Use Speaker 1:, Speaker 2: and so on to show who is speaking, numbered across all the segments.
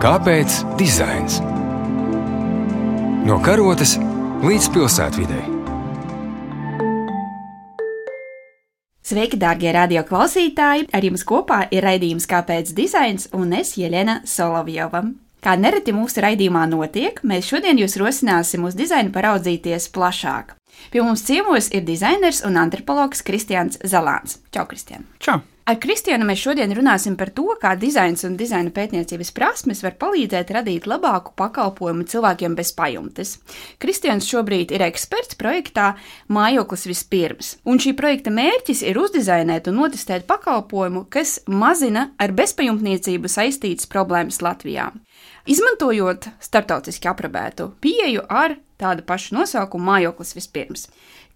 Speaker 1: Kāpēc dizains? No karotes līdz pilsētvidē.
Speaker 2: Sveiki, darbie radioklausītāji! Ar jums kopā ir raidījums Kāpēc dizains un es Jelena Solovjova. Kā nereti mūsu raidījumā notiek, mēs šodien jūs rosināsim uz dizainu paraudzīties plašāk. Pie mums ciemos ir dizainers un antropologs Kristians Zalāns. Čau, Kristian!
Speaker 3: Čau!
Speaker 2: Ar Kristiānu mēs šodien runāsim par to, kā dizains un dizaina pētniecības prasmes var palīdzēt radīt labāku pakalpojumu cilvēkiem bez pajumtes. Kristians šobrīd ir eksperts projektā Mājoklis vispirms, un šī projekta mērķis ir uzdizainēt un notestēt pakalpojumu, kas mazina ar bezpajumtniecību saistītas problēmas Latvijā. Izmantojot starptautiski aprobētu pieeju ar tādu pašu nosaukumu mājoklis vispirms.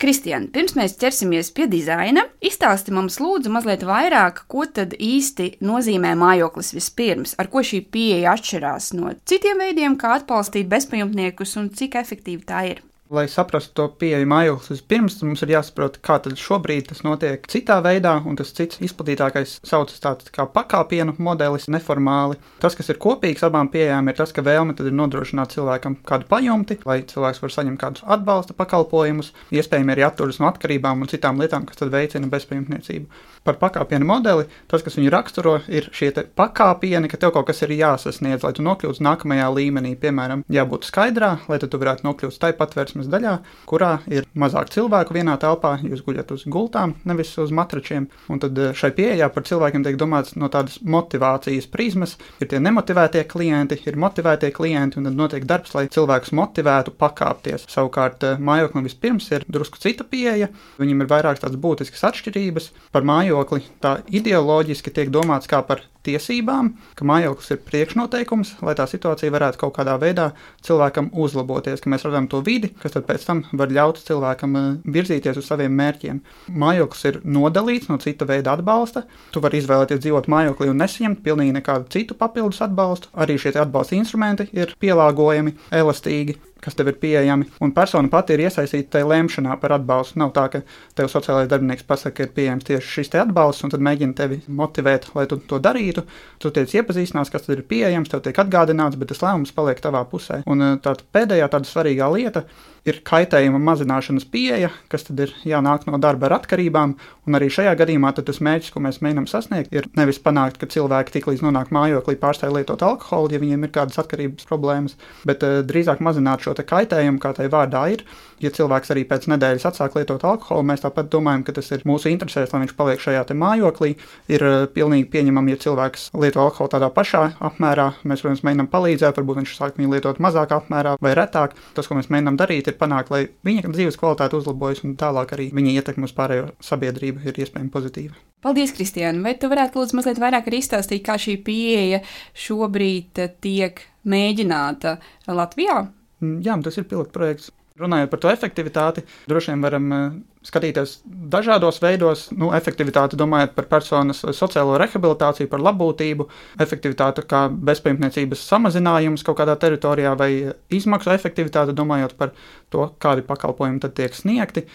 Speaker 2: Kristiāna, pirms mēs ķersimies pie dizaina, izstāsti mums lūdzu mazliet vairāk, ko tad īsti nozīmē mājoklis vispirms, ar ko šī pieeja atšķirās no citiem veidiem, kā atbalstīt bezpajumtniekus un cik efektīva tā ir.
Speaker 3: Lai saprastu to pieeju mājoklis vispirms, mums ir jāsaprot, kā tad šobrīd tas notiek citā veidā, un tas cits izplatītākais saucas tāds kā pakāpienu modelis, neformāli. Tas, kas ir kopīgs abām pieejām, ir tas, ka vēlme tad ir nodrošināt cilvēkam kādu pajumti, lai cilvēks var saņemt kādus atbalsta pakalpojumus, iespējami arī atturas no atkarībām un citām lietām, kas tad veicina bezpajumtniecību. Par pakāpienu modeli tas, kas viņu raksturo, ir šie pakāpieni, ka tev kaut kas ir jāsasniedz, lai tu nokļūtu nākamajā līmenī. Piemēram, jābūt skaidrā, lai tu varētu nokļūt tai patvērsmes sanāksmes daļā, kurā ir mazāk cilvēku vienā telpā. Jūs guļat uz gultām, nevis uz matračiem. Un tad eh, šai pieejā par cilvēkiem tiek domāts no tādas motivācijas prizmas. Ir tie nemotivētie klienti, ir motivētie klienti, un tad notiek darbs, lai cilvēkus motivētu pakāpties. Savukārt eh, mājoklim vispirms ir drusku cita pieeja. Viņam ir vairākas tādas būtiskas atšķirības. Par mājokli tā ideoloģiski tiek domāts kā par tiesībām, ka mājoklis ir priekšnoteikums, lai tā situācija varētu kaut kādā veidā cilvēkam uzlaboties, ka mēs radām to vidi, kas pēc tam var ļaut cilvēkam eh, virzīties uz saviem mērķiem. Mājoklis ir nodalīts no cita veida atbalsta. Tu vari izvēlēties dzīvot mājoklī un nesaņemt pilnīgi nekādu citu papildus atbalstu. Arī šie atbalsta instrumenti ir pielāgojami, elastīgi kas tev ir pieejami, un persona pati ir iesaistīta tajā lemšanā par atbalstu. Nav tā, ka tev sociālais darbinieks pasaka, ka ir pieejams tieši šis te atbalsts, un tad mēģina tevi motivēt, lai tu to darītu. Tu tiec iepazīstināts, kas ir pieejams, tev tiek atgādināts, bet tas lēmums paliek tavā pusē. Un eh, tā pēdējā tāda svarīgā lieta ir kaitējuma mazināšanas pieeja, kas tad ir jānāk no darba ar atkarībām, un arī šajā gadījumā tas mērķis, ko mēs mēģinām sasniegt, ir nevis panākt, ka cilvēki tiklīdz nonāk mājoklī pārstāj lietot alkoholu, ja viņiem ir kādas atkarības problēmas, bet uh, drīzāk mazināt šo kaitējumu, kā tai vārdā ir. Ja cilvēks arī pēc nedēļas atsāk lietot alkoholu, mēs tāpat domājam, ka tas ir mūsu interesēs, lai viņš paliek šajā mājoklī. Ir uh, pilnīgi pieņemami, ja cilvēks lieto alkoholu tādā pašā apmērā. Mēs, protams, mēģinām palīdzēt, varbūt viņš sāk viņu lietot mazākā apmērā vai retāk. Tas, ko mēs mēģinām darīt, ir panākt, lai viņa dzīves kvalitāte uzlabojas un tālāk arī viņa ietekme uz pārējo sabiedrību ir iespējami pozitīva.
Speaker 2: Paldies, Kristiāna! Vai tu varētu lūdzu mazliet vairāk arī izstāstīt, kā šī pieeja šobrīd tiek mēģināta Latvijā?
Speaker 3: Mm, jā, tas ir pilotprojekts. Runājot par to efektivitāti, droši vien varam eh, skatīties dažādos veidos. Nu, efektivitāti domājot par personas sociālo rehabilitāciju, par labbūtību, efektivitāti kā bezpajumtniecības samazinājums kaut kādā teritorijā, vai izmaksu efektivitāti, domājot par to, kādi pakalpojumi tad tiek sniegti.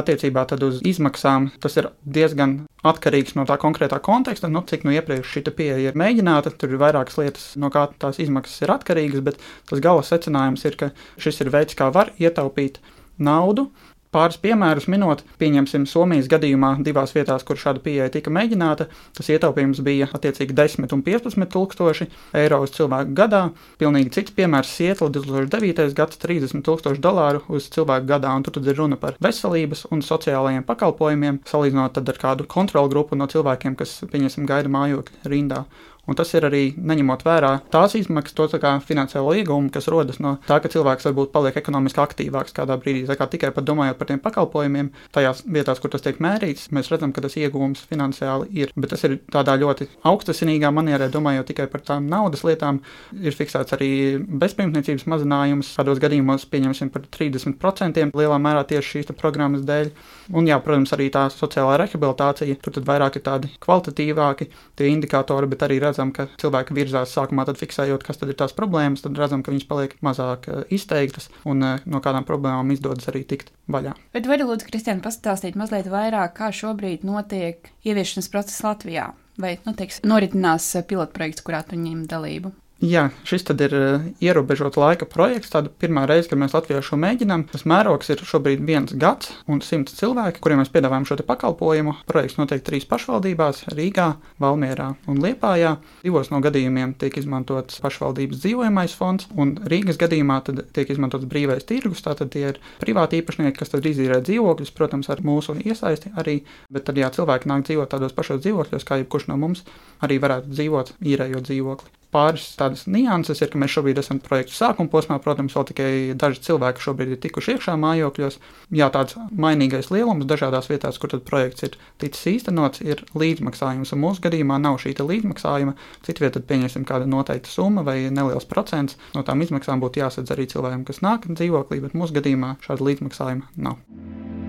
Speaker 3: Attiecībā uz izmaksām tas ir diezgan atkarīgs no tā konkrētā konteksta, nu, cik no iepriekš šī pieeja ir mēģināta. Tur ir vairākas lietas, no kā tās izmaksas ir atkarīgas, bet tas gala secinājums ir, ka šis ir veids, kā var ietaupīt naudu Pāris piemērus minot, pieņemsim Somijas gadījumā, divās vietās, kur šāda pieeja tika mēģināta, tas ietaupījums bija attiecīgi 10 un 15 tūkstoši eiro uz cilvēku gadā. Pilnīgi cits piemērs Sietla 2009. gads 30 tūkstoši dolāru uz cilvēku gadā, un tur tad ir runa par veselības un sociālajiem pakalpojumiem, salīdzinot ar kādu kontrolu grupu no cilvēkiem, kas, pieņemsim, gaida mājokļu rindā. Un tas ir arī neņemot vērā tās izmaksas, to finansiālo iegūmu, kas rodas no tā, ka cilvēks varbūt paliek ekonomiski aktīvāks kādā brīdī. Tā kā tikai par domājot par tiem pakalpojumiem, tajās vietās, kur tas tiek mērīts, mēs redzam, ka tas iegūms finansiāli ir. Bet tas ir tādā ļoti augstasinīgā manierē, domājot tikai par tām naudas lietām. Ir fiksēts arī bezpajumtniecības mazinājums, kādos gadījumos pieņemsim par 30% lielā mērā tieši šīs programmas dēļ. Un, jā, protams, arī tā sociālā rehabilitācija, tur tad vairāk ir tādi kvalitatīvāki indikatori, bet arī redzam, redzam, ka cilvēki virzās sākumā, tad fiksējot, kas tad ir tās problēmas, tad redzam, ka viņas paliek mazāk eh, izteiktas un eh, no kādām problēmām izdodas arī tikt vaļā.
Speaker 2: Bet vai lūdzu, Kristiāna, pastāstīt mazliet vairāk, kā šobrīd notiek ieviešanas process Latvijā? Vai, nu, teiks, noritinās pilotprojekts, kurā tu ņem dalību?
Speaker 3: Jā, šis ir uh, ierobežots laika projekts. Tāda pirmā reize, kad mēs Latvijā šo mēģinām, tas mērogs ir šobrīd viens gads un simts cilvēki, kuriem mēs piedāvājam šo pakalpojumu. Projekts notiek trīs pašvaldībās - Rīgā, Valmierā un Liepājā. Divos no gadījumiem tiek izmantots pašvaldības dzīvojamais fonds, un Rīgas gadījumā tiek izmantots brīvais tirgus. Tātad tie ir privāti īpašnieki, kas izīrē dzīvokļus, protams, ar mūsu iesaisti arī. Bet tad, ja cilvēki nāk dzīvot tādos pašos dzīvokļos, kā jebkurš no mums, arī varētu dzīvot, īrējot dzīvokli pāris tādas nianses ir, ka mēs šobrīd esam projekta sākuma posmā. Protams, vēl tikai daži cilvēki šobrīd ir tikuši iekšā mājokļos. Jā, tāds mainīgais lielums dažādās vietās, kur projekts ir ticis īstenots, ir līdzmaksājums. Un mūsu gadījumā nav šī līdzmaksājuma. Citvietā pieņemsim kāda noteikta summa vai neliels procents. No tām izmaksām būtu jāsadz arī cilvēkiem, kas nāk dzīvoklī, bet mūsu gadījumā šāda līdzmaksājuma nav.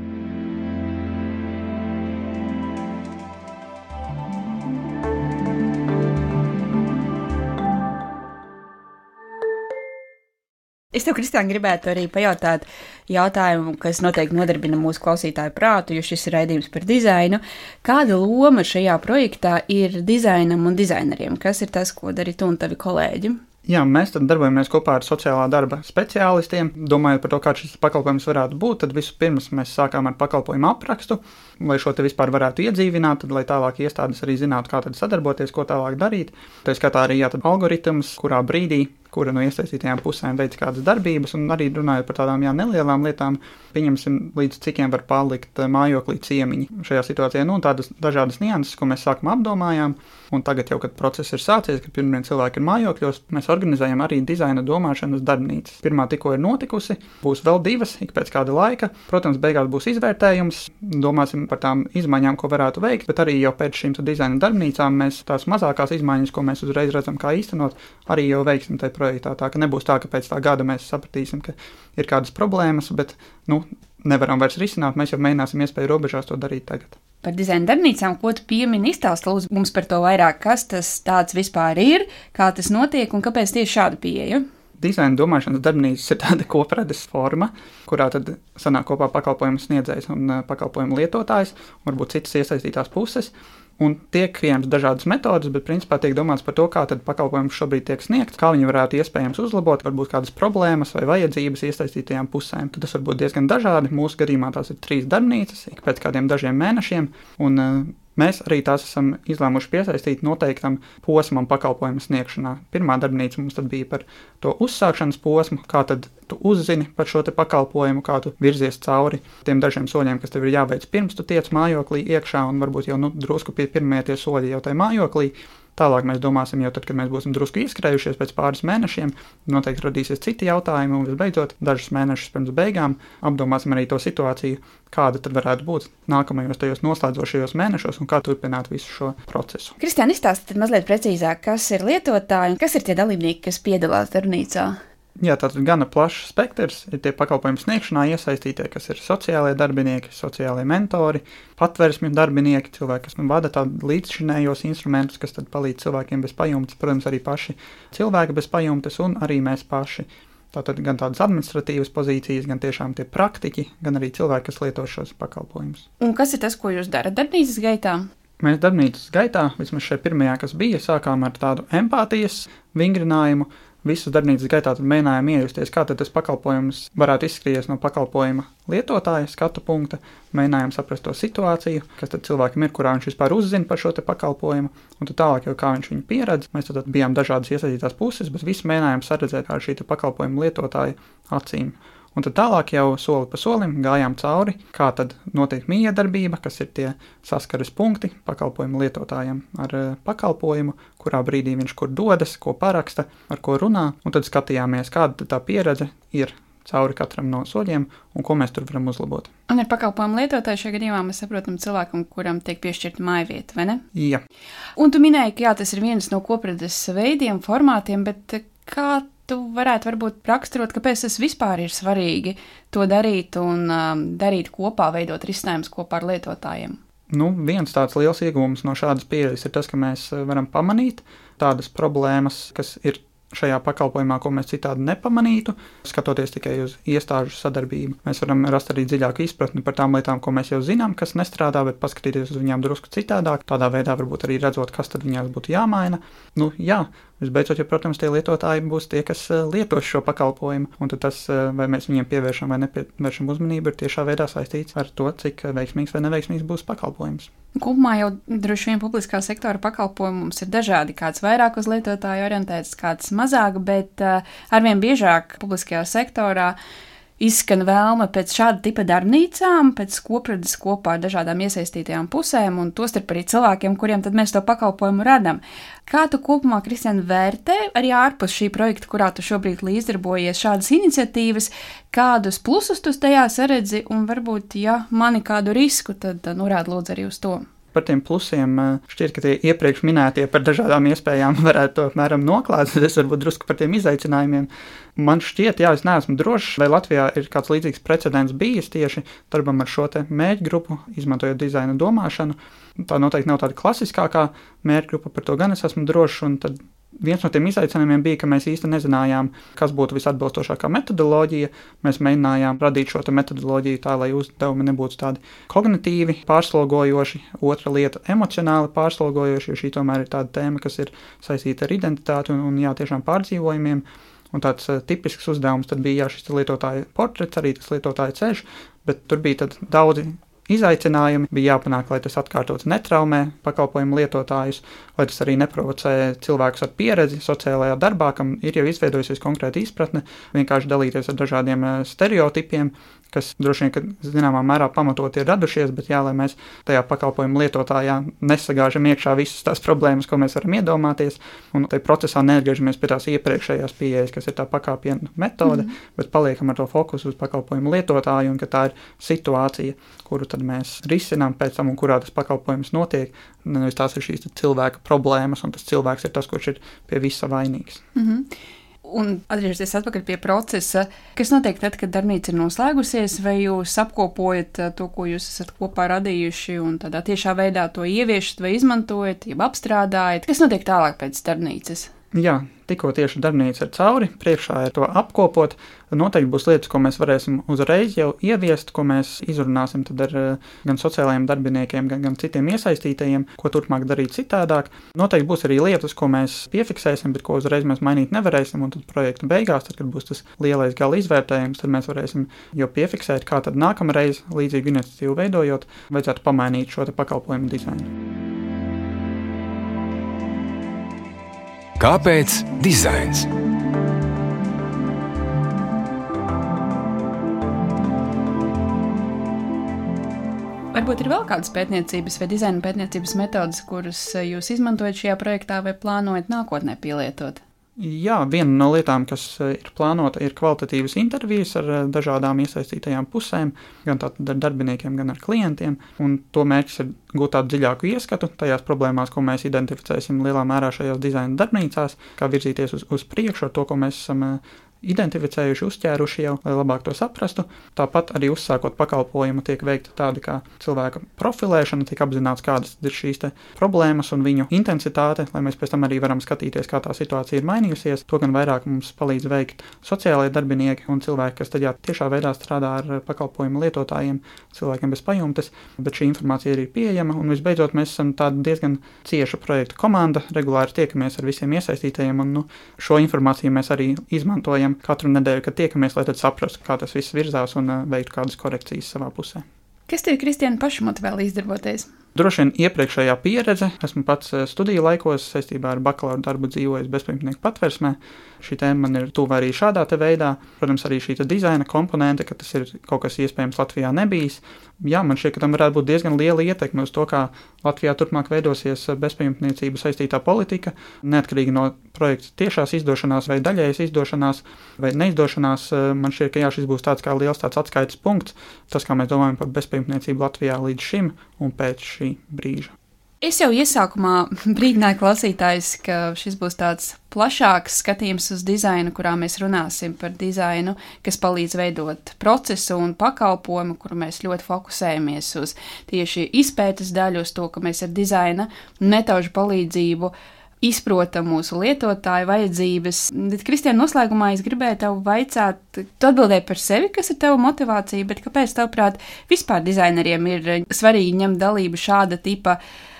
Speaker 2: Es tev, Kristiāna, gribētu arī pajautāt jautājumu, kas noteikti nodarbina mūsu klausītāju prātu, jo šis ir raidījums par dizainu. Kāda loma šajā projektā ir dizainam un dizaineriem? Kas ir tas, ko dari tu un tavi kolēģi?
Speaker 3: Jā, mēs darbojamies kopā ar sociālā darba speciālistiem. Domājot par to, kāds šis pakalpojums varētu būt, tad vispirms mēs sākām ar pakalpojumu aprakstu, lai šo te vispār varētu iedzīvināt, tad lai tālāk iestādes arī zinātu, kā tad sadarboties, ko tālāk darīt. Tā skatā arī jā, algoritms, kurā brīdī kura no iesaistītajām pusēm veic kādas darbības, un arī runājot par tādām jā, nelielām lietām, pieņemsim, līdz cikiem var palikt eh, mājoklī ciemiņi šajā situācijā. Nu, tādas dažādas nianses, ko mēs sākumā apdomājām, un tagad jau, kad process ir sācies, kad pirmie cilvēki ir mājokļos, mēs organizējam arī dizaina domāšanas darbnīcas. Pirmā tikko ir notikusi, būs vēl divas, ik pēc kāda laika. Protams, beigās būs izvērtējums, domāsim par tām izmaiņām, ko varētu veikt, bet arī jau pēc šīm dizaina darbnīcām mēs tās mazākās izmaiņas, ko mēs uzreiz redzam, kā īstenot, arī jau veiksim tajā projektā. Tā ka nebūs tā, ka pēc tā gada mēs sapratīsim, ka ir kādas problēmas, bet nu, nevaram vairs risināt. Mēs jau mēģināsim iespēju robežās to darīt tagad.
Speaker 2: Par dizaina darbnīcām, ko tu piemini, izstāsti mums par to vairāk, kas tas tāds vispār ir, kā tas notiek un kāpēc tieši šāda pieeja.
Speaker 3: Dizaina domāšanas darbnīcas ir tāda kopredzes forma, kurā tad sanāk kopā pakalpojumu sniedzējs un eh, pakalpojumu lietotājs, varbūt citas iesaistītās puses un tiek pieejams dažādas metodes, bet principā tiek domāts par to, kā pakalpojums šobrīd tiek sniegts, kā viņi varētu iespējams uzlabot, varbūt kādas problēmas vai vajadzības iesaistītajām pusēm. Tad tas var būt diezgan dažādi. Mūsu gadījumā tās ir trīs darbnīcas, ik pēc kādiem dažiem mēnešiem, un uh, Mēs arī tās esam izlēmuši piesaistīt noteiktam posmam pakalpojumu sniegšanā. Pirmā darbnīca mums bija par to uzsākšanas posmu, kā tad tu uzzini par šo pakalpojumu, kā tu virzies cauri tiem dažiem soļiem, kas tev ir jāveic pirms tu tiec mājoklī iekšā, un varbūt jau nu, drusku pie pirmie tie soļi jau tajā mājoklī. Tālāk mēs domāsim, jau tad, kad mēs būsim drusku ieskrējušies pēc pāris mēnešiem, noteikti radīsies citi jautājumi, un visbeidzot, dažus mēnešus pirms beigām apdomāsim arī to situāciju, kāda tad varētu būt nākamajos tajos noslēdzošajos mēnešos un kā turpināt visu šo procesu.
Speaker 2: Kristiāna, izstāstiet mazliet precīzāk, kas ir lietotāji un kas ir tie dalībnieki, kas piedalās darbnīcā.
Speaker 3: Jā, ir gana plašs spektrs. Ir tie pakalpojumu sniegšanā iesaistītie, kas ir sociālie darbinieki, sociālie mentori, patvērsmju darbinieki, cilvēki, kas vada tādu līdzšinējos instrumentus, kas palīdz cilvēkiem bez pajumtes, protams, arī paši cilvēki bez pajumtes un arī mēs paši. Tātad gan tādas administratīvas pozīcijas, gan tiešām tie praktiķi, gan arī cilvēki, kas lieto šos pakalpojumus.
Speaker 2: Un kas ir tas, ko jūs darat darbnīcas gaitā?
Speaker 3: Mēs darbnīcas gaitā, vismaz šajā pirmajā, kas bija, sākām ar tādu empātijas vingrinājumu, Visu darbnīcas gaitā mēģinājām iejusties, kā tas pakalpojums varētu izskatīties no pakalpojuma lietotāja skatu punkta. Mēģinājām saprast to situāciju, kas tad cilvēkam ir, kurā viņš vispār uzzina par šo pakalpojumu, un tad tālāk jau kā viņš viņu pieredz. Mēs tad bijām dažādas iesaistītās puses, bet visi mēģinājām saredzēt ar šī pakalpojuma lietotāja acīm. Un tad tālāk jau soli pa solim gājām cauri, kā tad notiek miedarbība, kas ir tie saskares punkti pakalpojumu lietotājiem ar uh, pakalpojumu, kurā brīdī viņš kur dodas, ko paraksta, ar ko runā, un tad skatījāmies, kāda tā pieredze ir cauri katram no soļiem un ko mēs tur varam uzlabot.
Speaker 2: Un ar pakalpojumu lietotāju šajā gadījumā mēs saprotam cilvēkam, kuram tiek piešķirta māja vieta, vai ne?
Speaker 3: Jā.
Speaker 2: Un tu minēji, ka jā, tas ir viens no kopredes veidiem, formātiem, bet kā tu varētu varbūt raksturot, kāpēc tas vispār ir svarīgi to darīt un um, darīt kopā, veidot risinājumus kopā ar lietotājiem?
Speaker 3: Nu, viens tāds liels iegūms no šādas pieejas ir tas, ka mēs uh, varam pamanīt tādas problēmas, kas ir šajā pakalpojumā, ko mēs citādi nepamanītu, skatoties tikai uz iestāžu sadarbību. Mēs varam rast arī dziļāku izpratni par tām lietām, ko mēs jau zinām, kas nestrādā, bet paskatīties uz viņām drusku citādāk. Tādā veidā varbūt arī redzot, kas tad viņās būtu jāmaina. Nu, jā, Visbeidzot, ja, protams, tie lietotāji būs tie, kas eh, lietos šo pakalpojumu, un tas, eh, vai mēs viņiem pievēršam vai nepievēršam uzmanību, ir tiešā veidā saistīts ar to, cik veiksmīgs vai neveiksmīgs būs pakalpojums.
Speaker 2: Kopumā jau droši vien publiskā sektora pakalpojumi mums ir dažādi. Kāds vairāk uz lietotāju orientēts, kāds mazāk, bet arvien biežāk publiskajā sektorā izskan vēlme pēc šāda tipa darbnīcām, pēc kopradzes kopā ar dažādām iesaistītajām pusēm, un tostarp arī cilvēkiem, kuriem tad mēs to pakalpojumu radam. Kā tu kopumā, Kristian, vērtē arī ārpus šī projekta, kurā tu šobrīd līdzdarbojies, šādas iniciatīvas, kādus plusus tu tajā saredzi, un varbūt, ja mani kādu risku, tad norāda lūdzu arī uz to.
Speaker 3: Par tiem plusiem eh, šķiet, ka tie iepriekš minētie par dažādām iespējām varētu to apmēram noklāt. Es varbūt drusku par tiem izaicinājumiem. Man šķiet, jā, es neesmu drošs, vai Latvijā ir kāds līdzīgs precedents bijis tieši darbam ar šo mērķu grupu, izmantojot dizaina domāšanu. Tā noteikti nav tāda klasiskākā mērķa grupa, par to gan es esmu drošs. Tad viens no tiem izaicinājumiem bija, ka mēs īsti nezinājām, kas būtu visatbilstošākā metodoloģija. Mēs mēģinājām radīt šo metodoloģiju tā, lai uzdevumi nebūtu tādi kognitīvi pārslogojoši, otra lieta - emocionāli pārslogojoši, jo šī tomēr ir tāda tēma, kas ir saistīta ar identitāti un, un jā, tiešām pārdzīvojumiem. Un tāds uh, tipisks uzdevums bija jā, šis lietotāja portrets, arī tas lietotāja ceļš, bet tur bija daudzi izaicinājumi. Bija jāpanāk, lai tas atkārtots netraumē pakalpojumu lietotājus, lai tas arī neprovocē cilvēkus ar pieredzi sociālajā darbā, kam ir jau izveidojusies konkrēta izpratne, vienkārši dalīties ar dažādiem eh, stereotipiem, kas droši vien, ka zināmā mērā pamatot ir radušies, bet jā, lai mēs tajā pakalpojumu lietotājā nesagāžam iekšā visas tās problēmas, ko mēs varam iedomāties, un tajā procesā neatgriežamies pie tās iepriekšējās pieejas, kas ir tā pakāpienu metode, mm -hmm. bet paliekam ar to fokusu uz pakalpojumu lietotāju, un ka tā ir situācija, kuru tad mēs risinām pēc tam, un kurā tas pakalpojums notiek. Nevis tās ir šīs cilvēka problēmas, un tas cilvēks ir tas, kurš ir pie visa vainīgs.
Speaker 2: Mm -hmm. Un atgriezties atpakaļ pie procesa, kas notiek tad, kad darbnīca ir noslēgusies, vai jūs apkopojat uh, to, ko jūs esat kopā radījuši, un tādā tiešā veidā to ieviešat vai izmantojat, jeb apstrādājat. Kas notiek tālāk pēc darbnīcas?
Speaker 3: Jā, tikko tieši darbnīca ir cauri, priekšā ir to apkopot. Noteikti būs lietas, ko mēs varēsim uzreiz jau ieviest, ko mēs izrunāsim ar eh, gan sociālajiem darbiniekiem, gan, gan citiem iesaistītajiem, ko turpmāk darīt citādāk. Noteikti būs arī lietas, ko mēs piefiksēsim, bet ko uzreiz mēs mainīt nevarēsim. Un tad projekta beigās, tad, kad būs tas lielais gala izvērtējums, tad mēs varēsim jau piefiksēt, kā tad nākamreiz, līdzīgu iniciatīvu veidojot, vajadzētu pamainīt šo pakalpojumu dizainu.
Speaker 1: Kāpēc dizains?
Speaker 2: Varbūt ir vēl kādas pētniecības vai dizaina pētniecības metodas, kuras jūs izmantojat šajā projektā vai plānojat nākotnē pielietot?
Speaker 3: Jā, viena no lietām, kas eh, ir plānota, ir kvalitatīvas intervijas ar eh, dažādām iesaistītajām pusēm, gan ar darbiniekiem, gan ar klientiem. Un to mērķis ir gūt tādu dziļāku ieskatu tajās problēmās, ko mēs identificēsim lielā mērā šajās dizaina darbnīcās, kā virzīties uz, uz priekšu ar to, ko mēs esam eh, identificējuši, uzķēruši jau, lai labāk to saprastu. Tāpat arī uzsākot pakalpojumu, tiek veikta tāda kā cilvēka profilēšana, tiek apzināts, kādas ir šīs problēmas un viņu intensitāte, lai mēs pēc tam arī varam skatīties, kā tā situācija ir mainījusies. To gan vairāk mums palīdz veikt sociālai darbinieki un cilvēki, kas tajā tiešā veidā strādā ar pakalpojumu lietotājiem, cilvēkiem bez pajumtes, bet šī informācija ir pieejama. Un visbeidzot, mēs esam tāda diezgan cieša projekta komanda, regulāri tiekamies ar visiem iesaistītajiem, un nu, šo informāciju mēs arī izmantojam tiekam katru nedēļu, kad tiekamies, lai saprastu, kā tas viss virzās un uh, veiktu kādas korekcijas savā pusē.
Speaker 2: Kas tev, Kristiāna, pašam motivē izdarboties?
Speaker 3: Droši vien iepriekšējā pieredze, esmu pats uh, studiju laikos saistībā ar bakalaura darbu dzīvojis bezpajumtnieku patversmē. Šī tēma man ir tuva arī šādā veidā. Protams, arī šī dizaina komponente, ka tas ir kaut kas iespējams Latvijā nebijis. Jā, man šķiet, ka tam varētu būt diezgan liela ietekme uz to, kā Latvijā turpmāk veidosies bezpajumtniecību saistītā politika, neatkarīgi no projekta tiešās izdošanās vai daļējas izdošanās vai neizdošanās. Man šķiet, ka jā, šis būs tāds kā liels tāds atskaites punkts, tas, kā mēs domājam par bezpajumtniecību Latvijā līdz šim un pēc šī brīža.
Speaker 2: Es jau iesākumā brīdināju klausītājus, ka šis būs tāds plašāks skatījums uz dizainu, kurā mēs runāsim par dizainu, kas palīdz veidot procesu un pakalpojumu, kur mēs ļoti fokusējamies uz tieši izpētes daļu, uz to, ka mēs ar dizaina netaužu palīdzību izprotam mūsu lietotāju vajadzības. Bet, Kristiāna, noslēgumā es gribēju tev vaicāt, tu atbildēji par sevi, kas ir tava motivācija, bet kāpēc, tavuprāt, vispār dizaineriem ir svarīgi ņemt dalību šāda tipa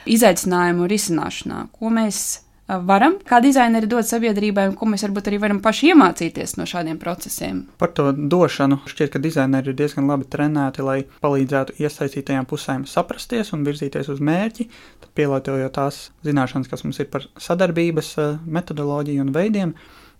Speaker 2: izaicinājumu risināšanā, ko mēs varam kā dizaineri dot sabiedrībai, un ko mēs varbūt arī varam paši iemācīties no šādiem procesiem.
Speaker 3: Par to došanu šķiet, ka dizaineri ir diezgan labi trenēti, lai palīdzētu iesaistītajām pusēm saprasties un virzīties uz mērķi, pielietojot tās zināšanas, kas mums ir par sadarbības metodoloģiju un veidiem.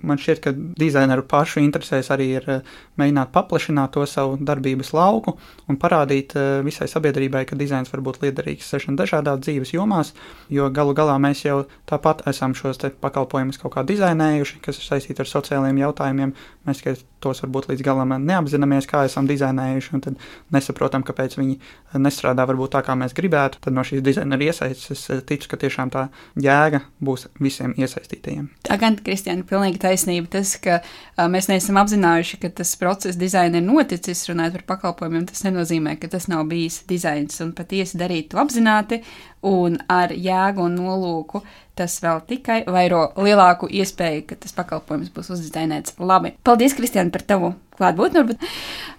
Speaker 3: Man šķiet, ka dizaineru pašu interesēs arī ir eh, mēģināt paplašināt to savu darbības lauku un parādīt eh, visai sabiedrībai, ka dizains var būt liederīgs sešām dažādās dzīves jomās, jo galu galā mēs jau tāpat esam šos pakalpojumus kaut kā dizainējuši, kas ir saistīti ar sociālajiem jautājumiem. Mēs tos varbūt līdz galam neapzināmies, kā esam dizainējuši, un tad nesaprotam, kāpēc viņi nestrādā varbūt tā, kā mēs gribētu. Tad no šīs dizaineru iesaistes es eh, ticu, ka tiešām tā jēga būs visiem iesaistītajiem.
Speaker 2: Tā gan, Kristiāna, pilnīgi taisnība. Tas, ka a, mēs neesam apzinājuši, ka tas process dizaina ir noticis, runājot par pakalpojumiem, tas nenozīmē, ka tas nav bijis dizains un patiesi darīt to apzināti un ar jēgu un nolūku, tas vēl tikai vairo lielāku iespēju, ka tas pakalpojums būs uzdizainēts labi. Paldies, Kristiāna, par tavu klātbūtni.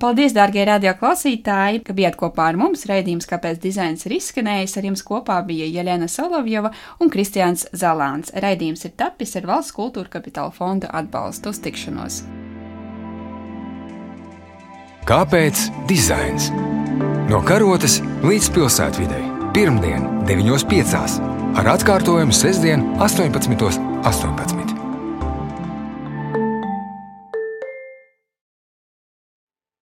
Speaker 2: Paldies, dārgie radio klausītāji, ka bijāt kopā ar mums. Raidījums, kāpēc dizains ir izskanējis, ar jums kopā bija Jelena Solovjova un Kristiāns Zalāns. Raidījums ir tapis ar Valsts kultūra kapitāla fonda atbalstu uz tikšanos.
Speaker 1: Kāpēc dizains? No karotes līdz pilsētvidai pirmdien, 9.5. ar atkārtojumu sestdien, 18.18. 18.